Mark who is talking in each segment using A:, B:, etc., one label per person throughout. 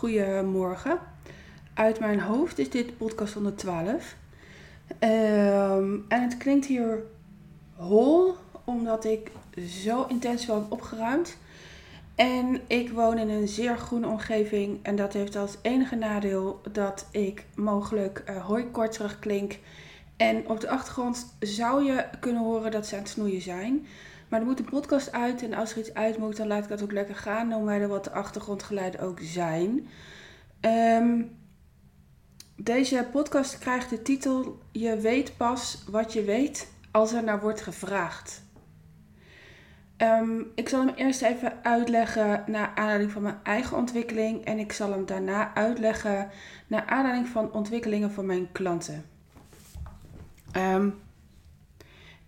A: Goedemorgen. Uit mijn hoofd is dit podcast 112. Ehm, en het klinkt hier hol, omdat ik zo intens wel heb opgeruimd. En ik woon in een zeer groene omgeving. En dat heeft als enige nadeel dat ik mogelijk uh, hooikorterig klink. En op de achtergrond zou je kunnen horen dat ze aan het snoeien zijn. Maar er moet een podcast uit en als er iets uit moet, dan laat ik dat ook lekker gaan. No matter wat de achtergrondgeluiden ook zijn. Ehm, deze podcast krijgt de titel Je weet pas wat je weet als er naar wordt gevraagd. Ehm, ik zal hem eerst even uitleggen naar aanleiding van mijn eigen ontwikkeling. En ik zal hem daarna uitleggen naar aanleiding van ontwikkelingen van mijn klanten. Um,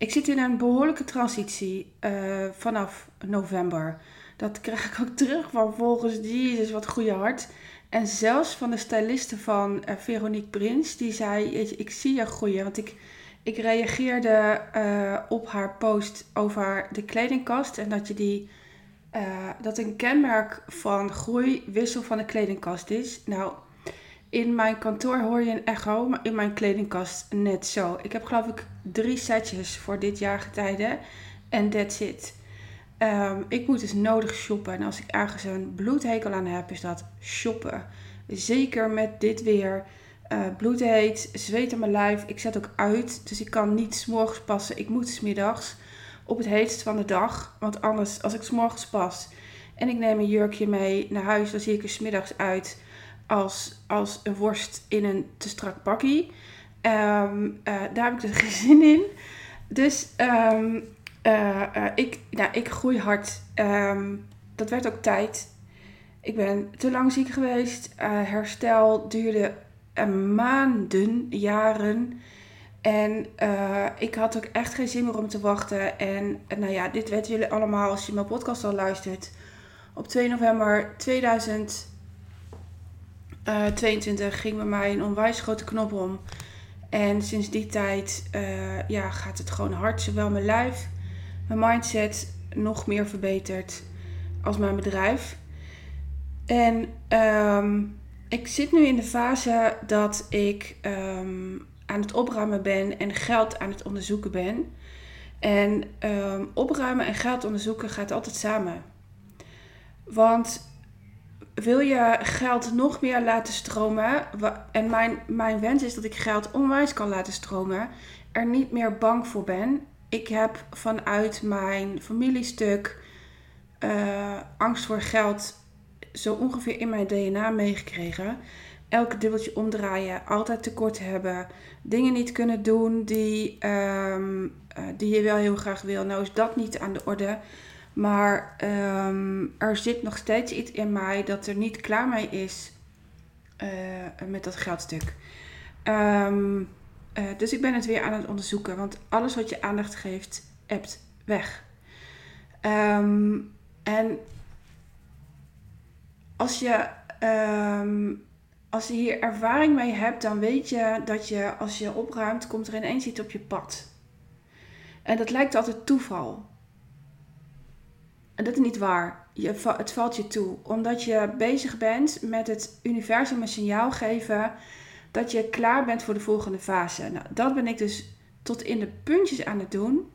A: ik zit in een behoorlijke transitie uh, vanaf november. Dat krijg ik ook terug van volgens Jezus, wat goede hart. En zelfs van de styliste van uh, Veronique Prins, die zei, ik zie je groeien. Want ik, ik reageerde uh, op haar post over de kledingkast en dat je die... dat een kenmerk van groei wissel van de kledingkast is. Nou, in mijn kantoor hoor je een echo, maar in mijn kledingkast net zo. Ik heb geloof ik drie setjes voor dit jaar getijden. En that's it. Um, ik moet dus nodig shoppen. En als ik ergens een bloedhekel aan heb, is dat shoppen. Zeker met dit weer. Uh, bloedheet, zweet aan mijn lijf. Ik zet ook uit. Dus ik kan niet s'morgens passen. Ik moet smiddags op het heetst van de dag. Want anders, als ik s'morgens pas en ik neem een jurkje mee naar huis, dan zie ik er smiddags uit als, als een worst in een te strak pakje. Ehm, eh, daar heb ik dus geen zin in. Dus um, uh, ik, nou, ik groei hard. Ehm, dat werd ook tijd. Ik ben te lang ziek geweest. herstel duurde maanden, jaren. En ik had ook echt geen zin meer om te wachten. En nou ja, dit weten jullie allemaal als je mijn podcast al luistert. Op 2 november 2000 uh, eh, 22 ging bij mij een onwijs grote knop om. En sinds die tijd uh, ja, gaat het gewoon hard. Zowel mijn lijf, mijn mindset nog meer verbeterd als mijn bedrijf. En um, ik zit nu in de fase dat ik um, aan het opruimen ben en geld aan het onderzoeken ben. En um, opruimen en geld onderzoeken gaat altijd samen. Want wil je geld nog meer laten stromen, en mijn, mijn wens is dat ik geld onwijs kan laten stromen, er niet meer bang voor ben. Ik heb vanuit mijn familiestuk uh, angst voor geld zo ongeveer in mijn DNA meegekregen. Elke dubbeltje omdraaien, altijd tekort hebben, dingen niet kunnen doen die, um, uh, die je wel heel graag wil. Nou is dat niet aan de orde. Maar um, er zit nog steeds iets in mij dat er niet klaar mee is uh, met dat geldstuk. Um, uh, dus ik ben het weer aan het onderzoeken. Want alles wat je aandacht geeft, ebt weg. Um, en als je, als je hier ervaring mee hebt, dan weet je dat je als je opruimt, komt er ineens iets op je pad. En dat lijkt altijd toeval. En dat is niet waar. Je, het valt je toe. Omdat je bezig bent met het universum een signaal geven dat je klaar bent voor de volgende fase. Nou, dat ben ik dus tot in de puntjes aan het doen.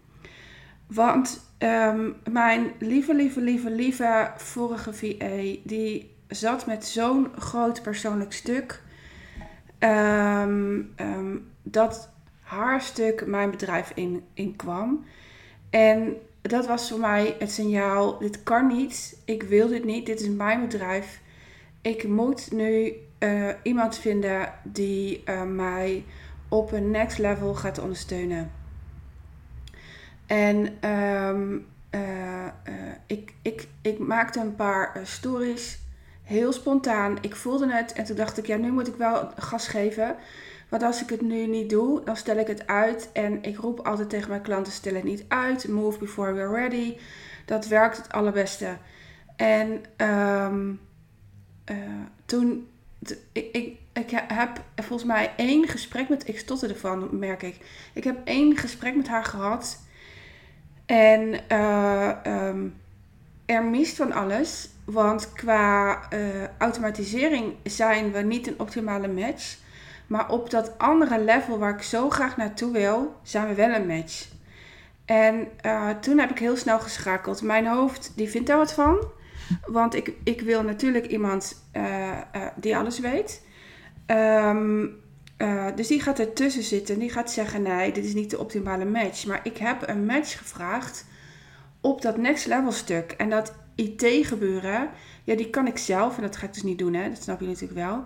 A: Want um, mijn lieve, lieve, lieve, lieve vorige VA, die zat met zo'n groot persoonlijk stuk. Um, um, dat haar stuk mijn bedrijf in, in kwam. En dat was voor mij het signaal: dit kan niet, ik wil dit niet, dit is mijn bedrijf. Ik moet nu uh, iemand vinden die uh, mij op een next level gaat ondersteunen. En um, uh, ik, ik, ik maakte een paar stories, heel spontaan. Ik voelde het en toen dacht ik, ja, nu moet ik wel gas geven. Want als ik het nu niet doe, dan stel ik het uit. En ik roep altijd tegen mijn klanten: stel het niet uit. Move before we're ready. Dat werkt het allerbeste. En um, uh, toen. Ik, ik, ik heb volgens mij één gesprek met. Ik stotte ervan, merk ik. Ik heb één gesprek met haar gehad. En uh, um, er mist van alles. Want qua uh, automatisering zijn we niet een optimale match. Maar op dat andere level waar ik zo graag naartoe wil, zijn we wel een match. En uh, toen heb ik heel snel geschakeld. Mijn hoofd, die vindt daar wat van. Want ik, ik wil natuurlijk iemand uh, die alles weet. Um, dus die gaat ertussen zitten. Die gaat zeggen, nee, dit is niet de optimale match. Maar ik heb een match gevraagd op dat next level stuk. En dat IT gebeuren, ja, die kan ik zelf. En dat ga ik dus niet doen, hè. Dat snap je natuurlijk wel.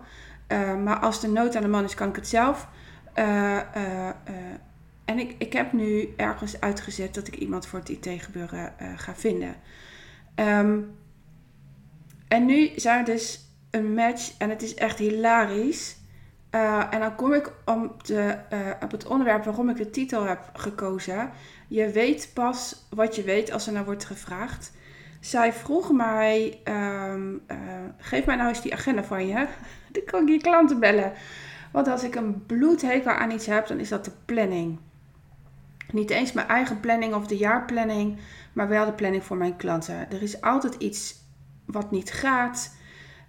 A: Uh, maar als de nood aan de man is, kan ik het zelf. Uh, uh, en ik, ik heb nu ergens uitgezet dat ik iemand voor het IT-gebeuren ga vinden. Um, en nu zijn we dus een match en het is echt hilarisch. en dan kom ik op, de, op het onderwerp waarom ik de titel heb gekozen. Je weet pas wat je weet als er naar wordt gevraagd. Zij vroeg mij, um, uh, geef mij nou eens die agenda van je. Dan kan ik je klanten bellen. Want als ik een bloedhekel aan iets heb, dan is dat de planning. Niet eens mijn eigen planning of de jaarplanning, maar wel de planning voor mijn klanten. Er is altijd iets wat niet gaat.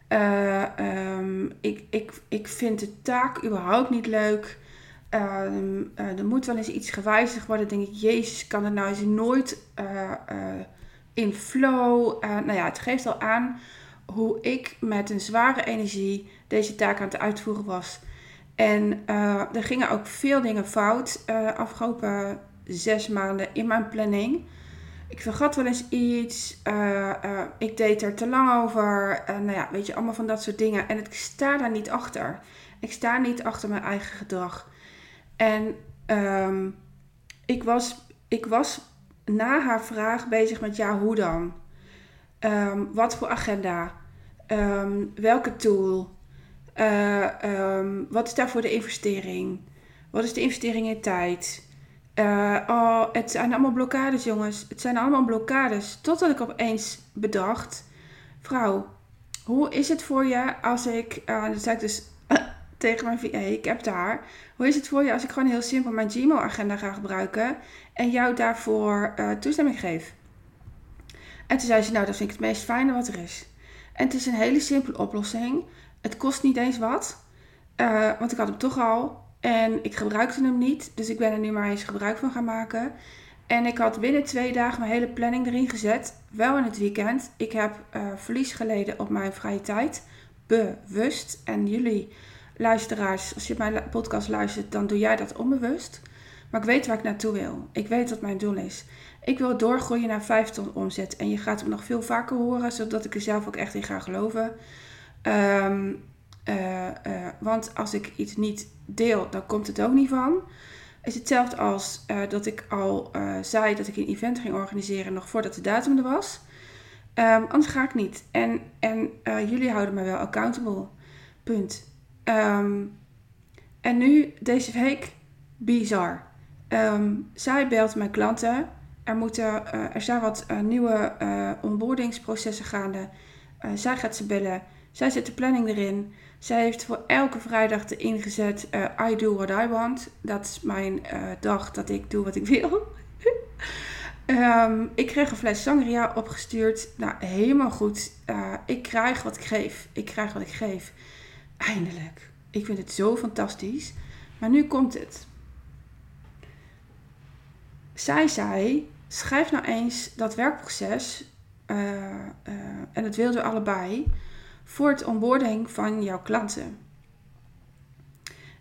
A: Uh, um, ik, ik, ik vind de taak überhaupt niet leuk. Uh, er moet wel eens iets gewijzigd worden. Dan denk ik, Jezus, kan het nou eens nooit in flow. Uh, nou ja, het geeft al aan hoe ik met een zware energie deze taak aan het uitvoeren was. En uh, er gingen ook veel dingen fout uh, afgelopen zes maanden in mijn planning. Ik vergat wel eens iets. ik deed er te lang over. nou ja, weet je, allemaal van dat soort dingen. En ik sta daar niet achter. Ik sta niet achter mijn eigen gedrag. En um, ik, was, ik was na haar vraag bezig met ja, hoe dan? Um, wat voor agenda? Um, welke tool? Uh, um, wat is daarvoor de investering? Wat is de investering in tijd? Uh, oh, het zijn allemaal blokkades, jongens. Het zijn allemaal blokkades. Totdat ik opeens bedacht: Vrouw, hoe is het voor je als ik. Uh, dan zei ik dus tegen mijn VA, ik heb daar. Hoe is het voor je als ik gewoon heel simpel mijn Gmail-agenda ga gebruiken en jou daarvoor uh, toestemming geef? En toen zei ze, nou, dat vind ik het meest fijne wat er is. En het is een hele simpele oplossing. Het kost niet eens wat, uh, want ik had hem toch al en ik gebruikte hem niet. Dus ik ben er nu maar eens gebruik van gaan maken. En ik had binnen twee dagen mijn hele planning erin gezet. Wel in het weekend. Ik heb uh, verlies geleden op mijn vrije tijd. Bewust. En jullie luisteraars, als je mijn podcast luistert, dan doe jij dat onbewust. Maar ik weet waar ik naartoe wil. Ik weet wat mijn doel is. Ik wil doorgroeien naar 5 ton omzet. En je gaat hem nog veel vaker horen, zodat ik er zelf ook echt in ga geloven. Um, uh, uh, want als ik iets niet deel, dan komt het ook niet van. Is hetzelfde als uh, dat ik al zei dat ik een event ging organiseren nog voordat de datum er was. Um, anders ga ik niet. En, en jullie houden me wel accountable. Punt. Um, en nu, deze week, bizar. Um, zij belt mijn klanten. Er, moeten, uh, er zijn wat uh, nieuwe uh, onboardingsprocessen gaande. zij gaat ze bellen. Zij zet de planning erin. Zij heeft voor elke vrijdag erin gezet: I do what I want. Dat is mijn dag dat ik doe wat ik wil. um, ik kreeg een fles sangria opgestuurd. Nou, helemaal goed. ik krijg wat ik geef. Ik krijg wat ik geef. Eindelijk. Ik vind het zo fantastisch. Maar nu komt het. Zij zei: schrijf nou eens dat werkproces, uh, uh, en dat wilden we allebei, voor het onboarding van jouw klanten.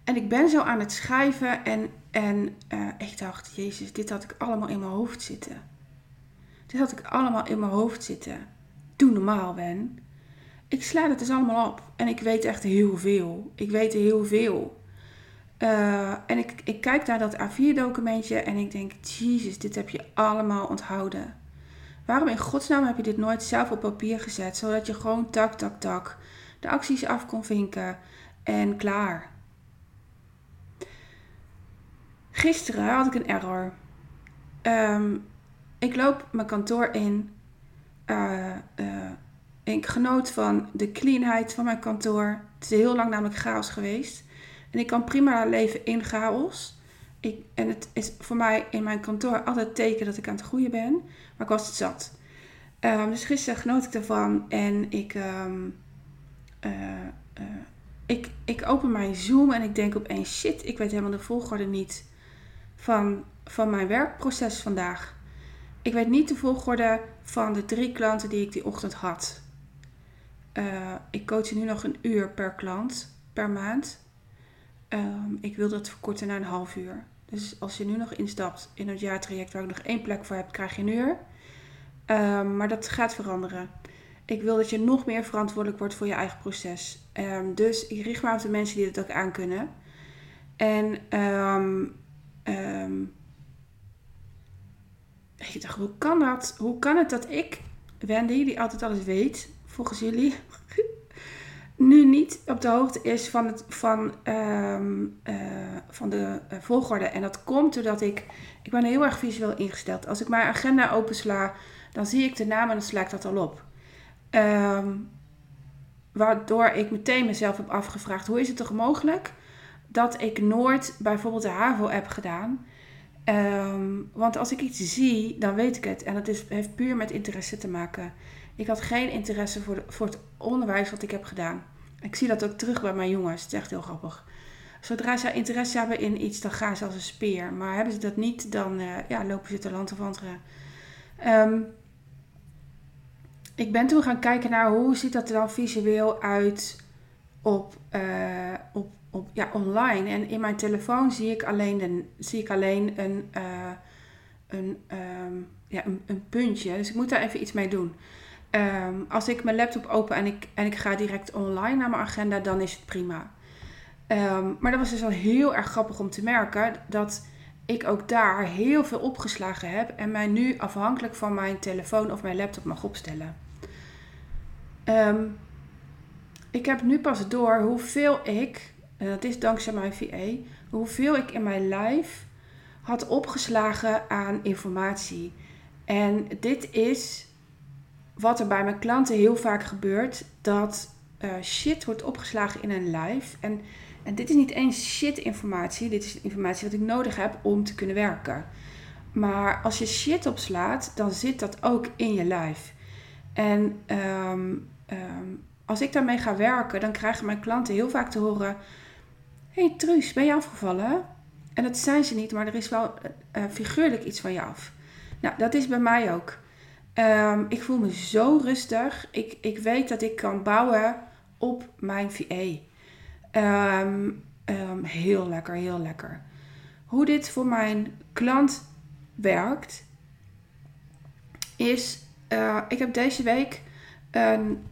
A: En ik ben zo aan het schrijven en, en uh, ik dacht: Jezus, dit had ik allemaal in mijn hoofd zitten. Dit had ik allemaal in mijn hoofd zitten. Doe normaal, Ben ik sla het dus allemaal op. En ik weet echt heel veel. Ik weet heel veel. Uh, en ik, ik kijk naar dat A4-documentje en ik denk: Jezus, dit heb je allemaal onthouden. Waarom in godsnaam heb je dit nooit zelf op papier gezet, zodat je gewoon tak, tak, tak de acties af kon vinken en klaar? Gisteren had ik een error. Um, ik loop mijn kantoor in. Uh, uh, ik genoot van de cleanheid van mijn kantoor. Het is heel lang namelijk chaos geweest. En ik kan prima leven in chaos. Ik, en het is voor mij in mijn kantoor altijd teken dat ik aan het groeien ben. Maar ik was het zat. Um, dus gisteren genoot ik ervan en ik, um, ik, ik open mijn Zoom en ik denk opeens, shit, ik weet helemaal de volgorde niet van, van mijn werkproces vandaag. Ik weet niet de volgorde van de drie klanten die ik die ochtend had. Uh, ik coach nu nog een uur per klant per maand. Um, ik wil dat verkorten naar een half uur. Dus als je nu nog instapt in het jaartraject waar ik nog één plek voor heb, krijg je een uur. Um, maar dat gaat veranderen. Ik wil dat je nog meer verantwoordelijk wordt voor je eigen proces. Um, dus ik richt me op de mensen die het ook aan kunnen. En ik dacht, hoe kan dat? Hoe kan het dat ik, Wendy, die altijd alles weet, volgens jullie, nu niet op de hoogte is van, het, van, um, uh, van de uh, volgorde. En dat komt doordat ik, ik ben heel erg visueel ingesteld. Als ik mijn agenda opensla, dan zie ik de naam en dan sla ik dat al op. Um, waardoor ik meteen mezelf heb afgevraagd, hoe is het toch mogelijk dat ik nooit bijvoorbeeld de HAVO heb gedaan... Um, want als ik iets zie, dan weet ik het. En dat is, heeft puur met interesse te maken. Ik had geen interesse voor, voor het onderwijs wat ik heb gedaan. Ik zie dat ook terug bij mijn jongens. Het is echt heel grappig. Zodra zij interesse hebben in iets, dan gaan ze als een speer. Maar hebben ze dat niet, dan uh, ja, lopen ze te land of wandelen. Um, ik ben toen gaan kijken naar hoe ziet dat er dan visueel uit op, uh, op, op ja, online. En in mijn telefoon zie ik alleen, de, zie ik alleen een, uh, een, um, ja, een, een, puntje. Dus ik moet daar even iets mee doen. Um, als ik mijn laptop open en ik, en ik ga direct online naar mijn agenda, dan is het prima. Um, maar dat was dus wel heel erg grappig om te merken dat ik ook daar heel veel opgeslagen heb en mij nu afhankelijk van mijn telefoon of mijn laptop mag opstellen. Um, ik heb nu pas door hoeveel ik, en dat is dankzij mijn VA, hoeveel ik in mijn lijf had opgeslagen aan informatie. En dit is wat er bij mijn klanten heel vaak gebeurt: dat uh, shit wordt opgeslagen in een lijf. En, en dit is niet eens shit informatie, dit is informatie wat ik nodig heb om te kunnen werken. Maar als je shit opslaat, dan zit dat ook in je lijf. En um, um, als ik daarmee ga werken, dan krijgen mijn klanten heel vaak te horen: hey Truus, ben je afgevallen? En dat zijn ze niet, maar er is wel uh, figuurlijk iets van je af. Nou, dat is bij mij ook. Um, ik voel me zo rustig. Ik, ik weet dat ik kan bouwen op mijn VA. Um, ehm, heel lekker, heel lekker. Hoe dit voor mijn klant werkt, is: uh, ik heb deze week een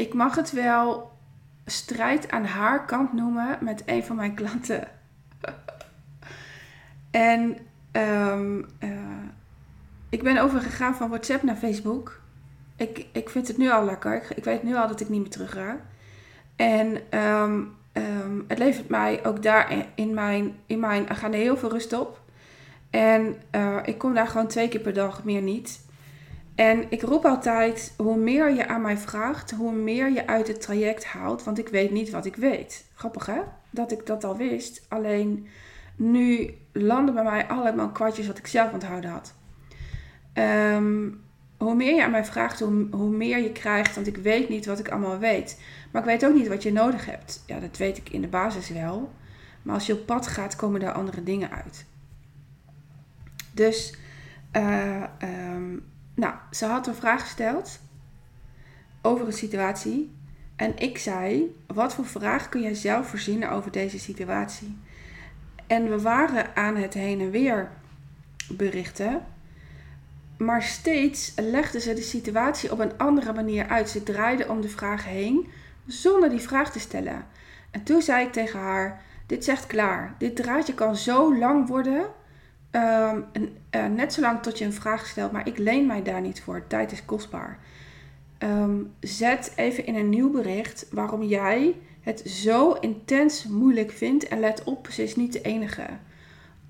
A: ik mag het wel strijd aan haar kant noemen met een van mijn klanten. en uh, ik ben overgegaan van WhatsApp naar Facebook. Ik, ik vind het nu al lekker. Ik, ik weet nu al dat ik niet meer terug ga. En um, um, het levert mij ook daar in mijn, in mijn agenda heel veel rust op. En uh, ik kom daar gewoon twee keer per dag, meer niet. En ik roep altijd, hoe meer je aan mij vraagt, hoe meer je uit het traject haalt. Want ik weet niet wat ik weet. Grappig hè? Dat ik dat al wist. Alleen nu landen bij mij allemaal kwartjes wat ik zelf onthouden had. Um, hoe meer je aan mij vraagt, hoe, hoe meer je krijgt. Want ik weet niet wat ik allemaal weet. Maar ik weet ook niet wat je nodig hebt. Ja, dat weet ik in de basis wel. Maar als je op pad gaat, komen daar andere dingen uit. Dus uh, um, nou, ze had een vraag gesteld over een situatie. En ik zei: Wat voor vraag kun jij zelf verzinnen over deze situatie? En we waren aan het heen en weer berichten. Maar steeds legde ze de situatie op een andere manier uit. Ze draaide om de vraag heen zonder die vraag te stellen. En toen zei ik tegen haar: Dit zegt klaar. Dit draadje kan zo lang worden Um, en, uh, net zolang tot je een vraag stelt, maar ik leen mij daar niet voor. Tijd is kostbaar. Um, zet even in een nieuw bericht waarom jij het zo intens moeilijk vindt. En let op, ze is niet de enige.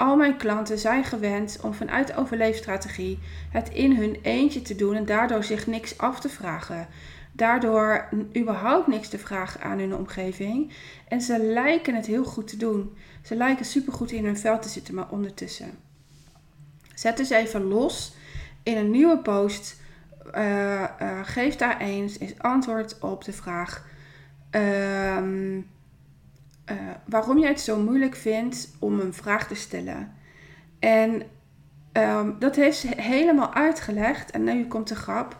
A: Al mijn klanten zijn gewend om vanuit overleefstrategie het in hun eentje te doen en daardoor zich niks af te vragen. Daardoor überhaupt niks te vragen aan hun omgeving. En ze lijken het heel goed te doen. Ze lijken supergoed in hun vel te zitten, maar ondertussen. Zet dus even los in een nieuwe post uh, geef daar eens, eens antwoord op de vraag ehm, waarom jij het zo moeilijk vindt om een vraag te stellen. En ehm, dat heeft ze helemaal uitgelegd. En nu komt de grap.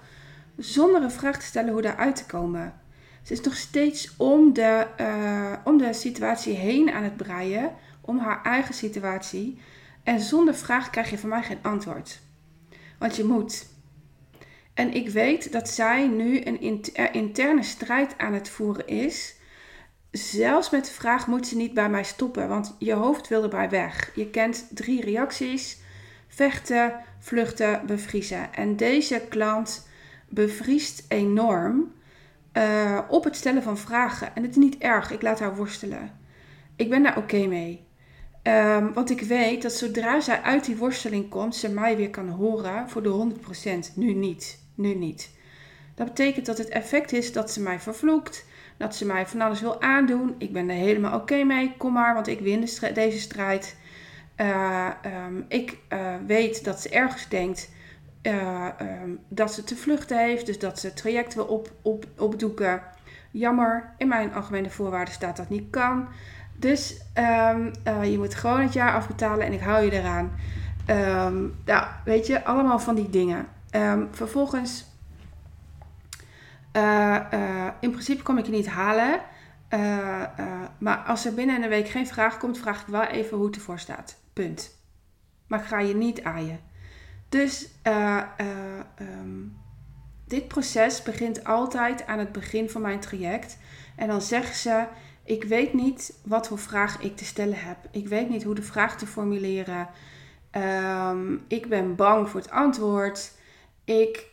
A: Zonder een vraag te stellen hoe daaruit te komen. Ze is nog steeds om de, om de situatie heen aan het breien. Om haar eigen situatie. En zonder vraag krijg je van mij geen antwoord. Want je moet. En ik weet dat zij nu een interne strijd aan het voeren is. Zelfs met de vraag: moet ze niet bij mij stoppen? Want je hoofd wil erbij weg. Je kent drie reacties: vechten, vluchten, bevriezen. En deze klant bevriest enorm uh, op het stellen van vragen. En het is niet erg, ik laat haar worstelen. Ik ben daar oké mee. Um, want ik weet dat zodra zij uit die worsteling komt, ze mij weer kan horen voor de 100%. Nu niet. Nu niet. Dat betekent dat het effect is dat ze mij vervloekt. Dat ze mij van alles wil aandoen. Ik ben er helemaal oké mee. Kom maar, want ik win deze strijd. Uh, um, ik uh, weet dat ze ergens denkt uh, um, dat ze te vluchten heeft. Dus dat ze het traject wil op, op, opdoeken. Jammer, in mijn algemene voorwaarden staat dat niet kan. Dus uh, je moet gewoon het jaar afbetalen en ik hou je eraan. Nou, weet je, allemaal van die dingen. Vervolgens, in principe kom ik je niet halen. maar als er binnen een week geen vraag komt, vraag ik wel even hoe het ervoor staat. Punt. Maar ik ga je niet aaien. Dus dit proces begint altijd aan het begin van mijn traject. En dan zeggen ze ik weet niet wat voor vraag ik te stellen heb. Ik weet niet hoe de vraag te formuleren. Um, ik ben bang voor het antwoord. Ik,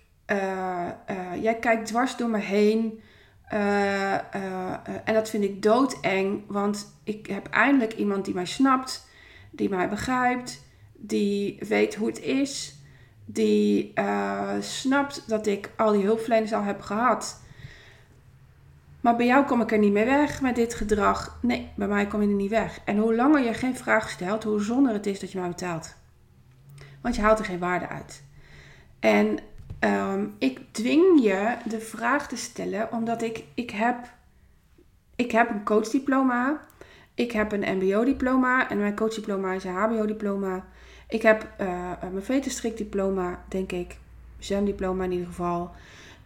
A: jij kijkt dwars door me heen. Uh, en dat vind ik doodeng, want ik heb eindelijk iemand die mij snapt, die mij begrijpt, die weet hoe het is, die snapt dat ik al die hulpverleners al heb gehad. Maar bij jou kom ik er niet meer weg met dit gedrag. Nee, bij mij kom je er niet weg. En hoe langer je geen vraag stelt, hoe zonder het is dat je mij betaalt. Want je haalt er geen waarde uit. En ehm, ik dwing je de vraag te stellen, omdat ik, ik, heb, ik heb een coachdiploma. Ik heb een mbo-diploma en mijn coachdiploma is een hbo-diploma. Ik heb uh, mijn veterstrik diploma, denk ik. Zwemdiploma in ieder geval.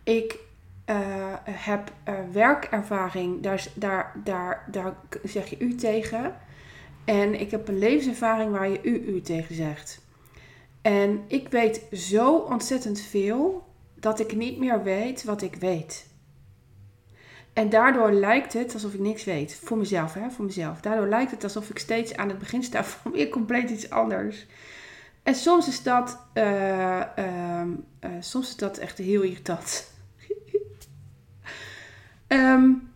A: Ik uh, heb uh, werkervaring, daar, daar, daar, daar zeg je u tegen. En ik heb een levenservaring waar je u, u tegen zegt. En ik weet zo ontzettend veel dat ik niet meer weet wat ik weet. En daardoor lijkt het alsof ik niks weet. Voor mezelf, hè? Voor mezelf. Daardoor lijkt het alsof ik steeds aan het begin sta van weer compleet iets anders. En soms is dat, uh, soms is dat echt heel irritant. Um,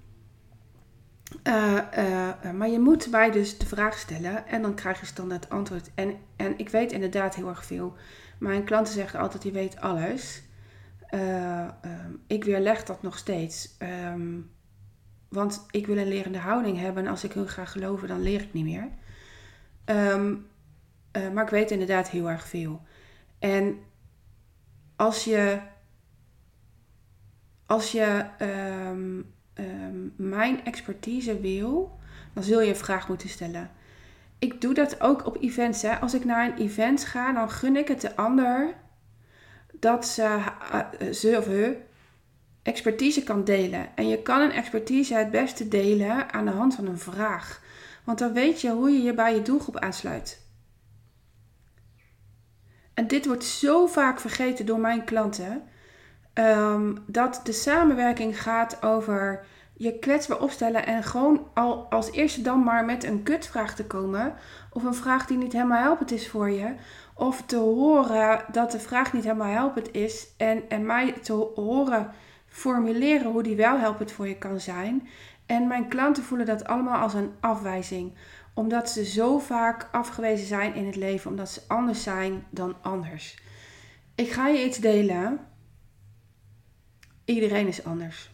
A: uh, uh, maar je moet mij dus de vraag stellen en dan krijg je standaard antwoord. En, en ik weet inderdaad heel erg veel. Mijn klanten zeggen altijd, je weet alles. Uh, ik weerleg dat nog steeds. Um, want ik wil een lerende houding hebben. En als ik heel graag geloven, dan leer ik niet meer. Um, maar ik weet inderdaad heel erg veel. En als je als je um, mijn expertise wil, dan zul je een vraag moeten stellen. Ik doe dat ook op events. Hè. Als ik naar een event ga, dan gun ik het de ander dat ze, uh, ze of he expertise kan delen. En je kan een expertise het beste delen aan de hand van een vraag. Want dan weet je hoe je je bij je doelgroep aansluit. En dit wordt zo vaak vergeten door mijn klanten. Um, dat de samenwerking gaat over je kwetsbaar opstellen en gewoon al als eerste dan maar met een kutvraag te komen. Of een vraag die niet helemaal helpend is voor je. Of te horen dat de vraag niet helemaal helpend is. En, en mij te horen formuleren hoe die wel helpend voor je kan zijn. En mijn klanten voelen dat allemaal als een afwijzing. Omdat ze zo vaak afgewezen zijn in het leven. Omdat ze anders zijn dan anders. Ik ga je iets delen Iedereen is anders.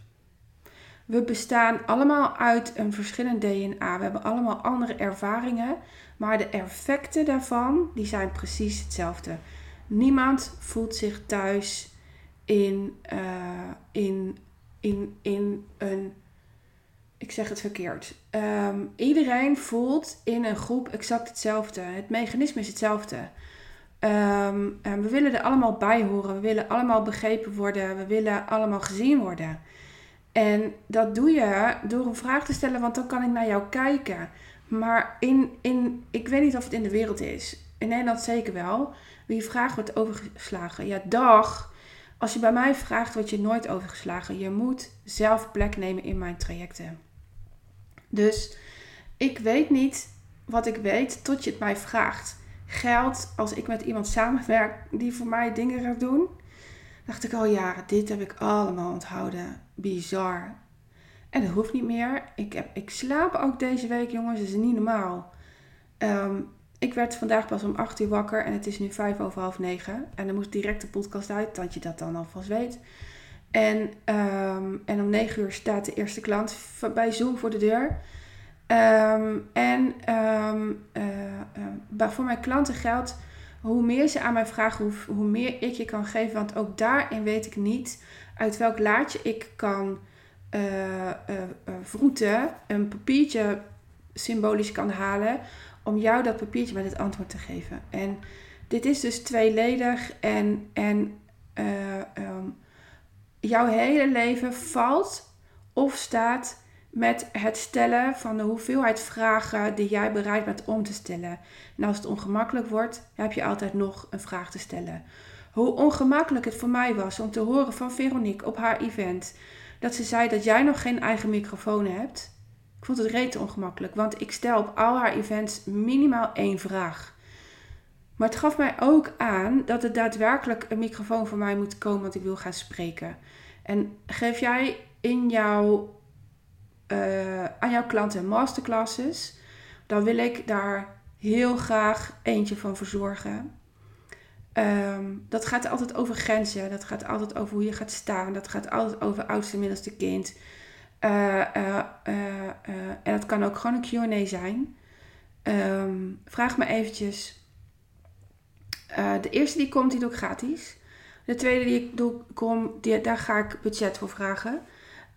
A: We bestaan allemaal uit een verschillend DNA. We hebben allemaal andere ervaringen, maar de effecten daarvan die zijn precies hetzelfde. Niemand voelt zich thuis in, eh, in, in, in een. Ik zeg het verkeerd. Ehm, iedereen voelt in een groep exact hetzelfde. Het mechanisme is hetzelfde. Ehm, we willen er allemaal bij horen. We willen allemaal begrepen worden. We willen allemaal gezien worden. En dat doe je door een vraag te stellen, want dan kan ik naar jou kijken. Maar in, in, ik weet niet of het in de wereld is. In Nederland zeker wel. Wie vraag wordt overgeslagen. Ja, dag. Als je bij mij vraagt, word je nooit overgeslagen. Je moet zelf plek nemen in mijn trajecten. Dus ik weet niet wat ik weet tot je het mij vraagt. Geldt als ik met iemand samenwerk die voor mij dingen gaat doen. Dacht ik, oh ja, dit heb ik allemaal onthouden. Bizar. En dat hoeft niet meer. Ik, heb, ik slaap ook deze week, jongens. Dat is niet normaal. Ehm, ik werd vandaag pas om 8 uur wakker en het is nu 5 over half 9. En dan moest direct de podcast uit, dat je dat dan alvast weet. En, um, en om 9 uur staat de eerste klant bij Zoom voor de deur. Um, en uh, voor mijn klanten geldt, hoe meer ze aan mij vragen, hoe, hoe meer ik je kan geven. Want ook daarin weet ik niet uit welk laadje ik kan uh, vroeten, een papiertje symbolisch kan halen om jou dat papiertje met het antwoord te geven. En dit is dus tweeledig en, en jouw hele leven valt of staat met het stellen van de hoeveelheid vragen die jij bereid bent om te stellen. En als het ongemakkelijk wordt, heb je altijd nog een vraag te stellen. Hoe ongemakkelijk het voor mij was om te horen van Veronique op haar event dat ze zei dat jij nog geen eigen microfoon hebt. Ik vond het reet ongemakkelijk, want ik stel op al haar events minimaal één vraag. Maar het gaf mij ook aan dat er daadwerkelijk een microfoon voor mij moet komen, want ik wil gaan spreken. En geef jij in jouw, uh, aan jouw klanten masterclasses, dan wil ik daar heel graag eentje van verzorgen. Ehm, dat gaat altijd over grenzen. Dat gaat altijd over hoe je gaat staan. Dat gaat altijd over oudste middelste kind. Uh, en dat kan ook gewoon een Q&A zijn. Ehm, vraag me eventjes. de eerste die komt, die doe ik gratis. De tweede die ik doe, kom, die, daar ga ik budget voor vragen.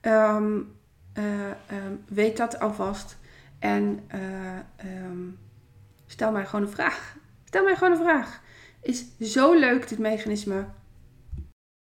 A: Um, weet dat alvast. En stel mij gewoon een vraag. Stel mij gewoon een vraag is zo leuk, dit mechanisme.